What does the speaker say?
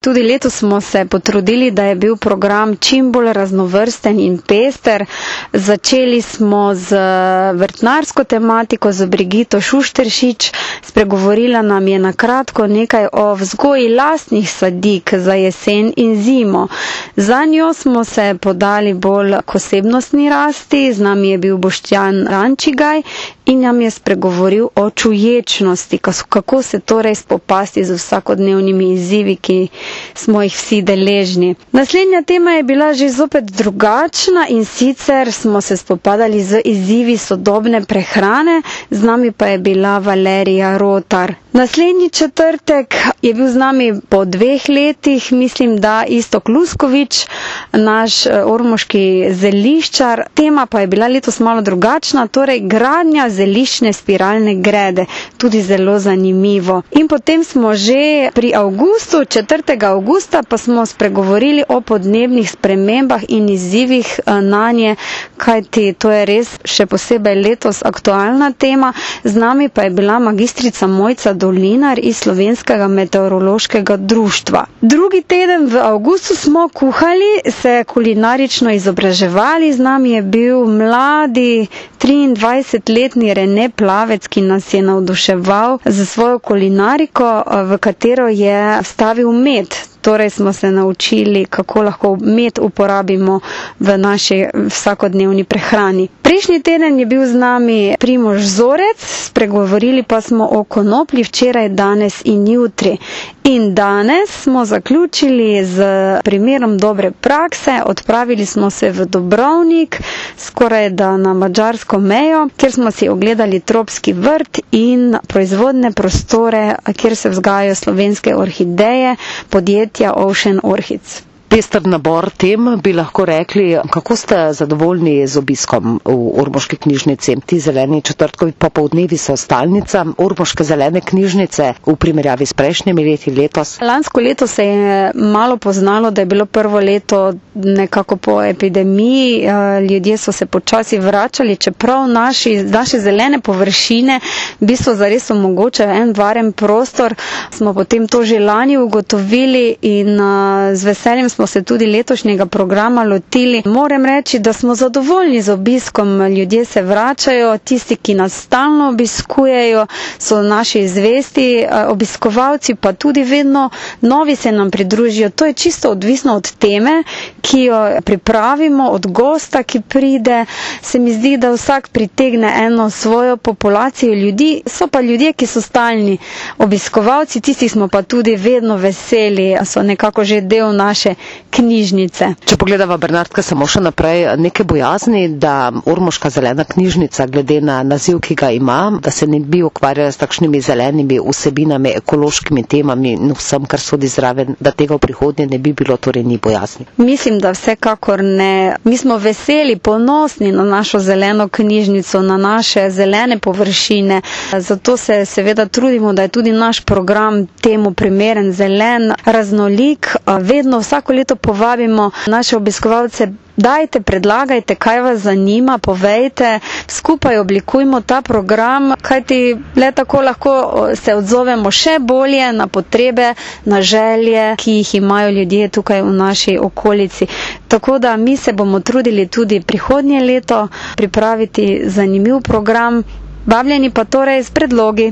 Tudi letos smo se potrudili, da je bil program čim bolj raznovrsten in pester. Začeli smo z vrtnarsko tematiko, z Brigito Šušteršič. Spregovorila nam je na kratko nekaj o vzgoji lastnih sadik za jesen in zimo. Za njo smo se podali bolj k osebnostni rasti. Z nami je bil Boštjan Rančigaj in nam je spregovoril o čuječnosti, kako se torej spopasti z vsakodnevnimi izzivi, ki smo jih vsi deležni. Naslednja tema je bila že zopet drugačna in sicer smo se spopadali z izzivi sodobne prehrane, z nami pa je bila Valerija Rotar. Naslednji četrtek je bil z nami po dveh letih, mislim, da Istok Luskovič, naš eh, ormoški zeliščar. Tema pa je bila letos malo drugačna, torej gradnja zeliščne spiralne grede, tudi zelo zanimivo. In potem smo že pri avgustu, 4. avgusta, pa smo spregovorili o podnebnih spremembah in izzivih eh, na nje, kajti to je res še posebej letos aktualna tema. Z nami pa je bila magistrica Mojca Dolinar iz Slovenskega meteorološkega društva. Drugi teden v avgustu smo kuhali, se kulinarično izobraževali, z nami je bil mladi 23-letni Rene Plavec, ki nas je navduševal za svojo kulinariko, v katero je stavil med. Torej smo se naučili, kako lahko med uporabimo v naši vsakodnevni prehrani. Prejšnji teden je bil z nami Primož Zorec, spregovorili pa smo o konoplji včeraj, danes in jutri. In danes smo zaključili z primerom dobre prakse, odpravili smo se v Dobrovnik, skoraj da na mađarsko mejo, kjer smo si ogledali tropski vrt in proizvodne prostore, kjer se vzgajajo slovenske orhideje podjetja Ocean Orchids. Pester nabor tem bi lahko rekli, kako ste zadovoljni z obiskom v Ormoški knjižnici. Ti zeleni četrtkovi popovdnevi so stalnica Ormoške zelene knjižnice v primerjavi s prejšnjimi leti letos. Lansko leto se je malo poznalo, da je bilo prvo leto nekako po epidemiji. Eh, ljudje so se počasi vračali, čeprav naši, naše zelene površine v bistvu zares omogočajo en varen prostor. Smo potem to že lani ugotovili in eh, z veseljem smo smo se tudi letošnjega programa lotili. Moram reči, da smo zadovoljni z obiskom. Ljudje se vračajo, tisti, ki nas stalno obiskujejo, so naši zvesti obiskovalci, pa tudi vedno novi se nam pridružijo. To je čisto odvisno od teme, ki jo pripravimo, od gosta, ki pride. Se mi zdi, da vsak pritegne eno svojo populacijo ljudi. So pa ljudje, ki so stalni obiskovalci, tisti smo pa tudi vedno veseli, so nekako že del naše knjižnice. Če pogledava Bernardka samo še naprej, neke bojazni, da Ormoška zelena knjižnica, glede na naziv, ki ga ima, da se ne bi ukvarjala s takšnimi zelenimi vsebinami, ekološkimi temami in vsem, kar sodi zraven, da tega v prihodnje ne bi bilo, torej ni bojazni. Mislim, da vsekakor ne. Mi smo veseli, ponosni na našo zeleno knjižnico, na naše zelene površine. Zato se seveda trudimo, da je tudi naš program temu primeren, zelen, raznolik. Vedno vsako leto povabimo naše obiskovalce, dajte, predlagajte, kaj vas zanima, povejte, skupaj oblikujmo ta program, kajti le tako lahko se odzovemo še bolje na potrebe, na želje, ki jih imajo ljudje tukaj v naši okolici. Tako da mi se bomo trudili tudi prihodnje leto pripraviti zanimiv program, bavljeni pa torej s predlogi.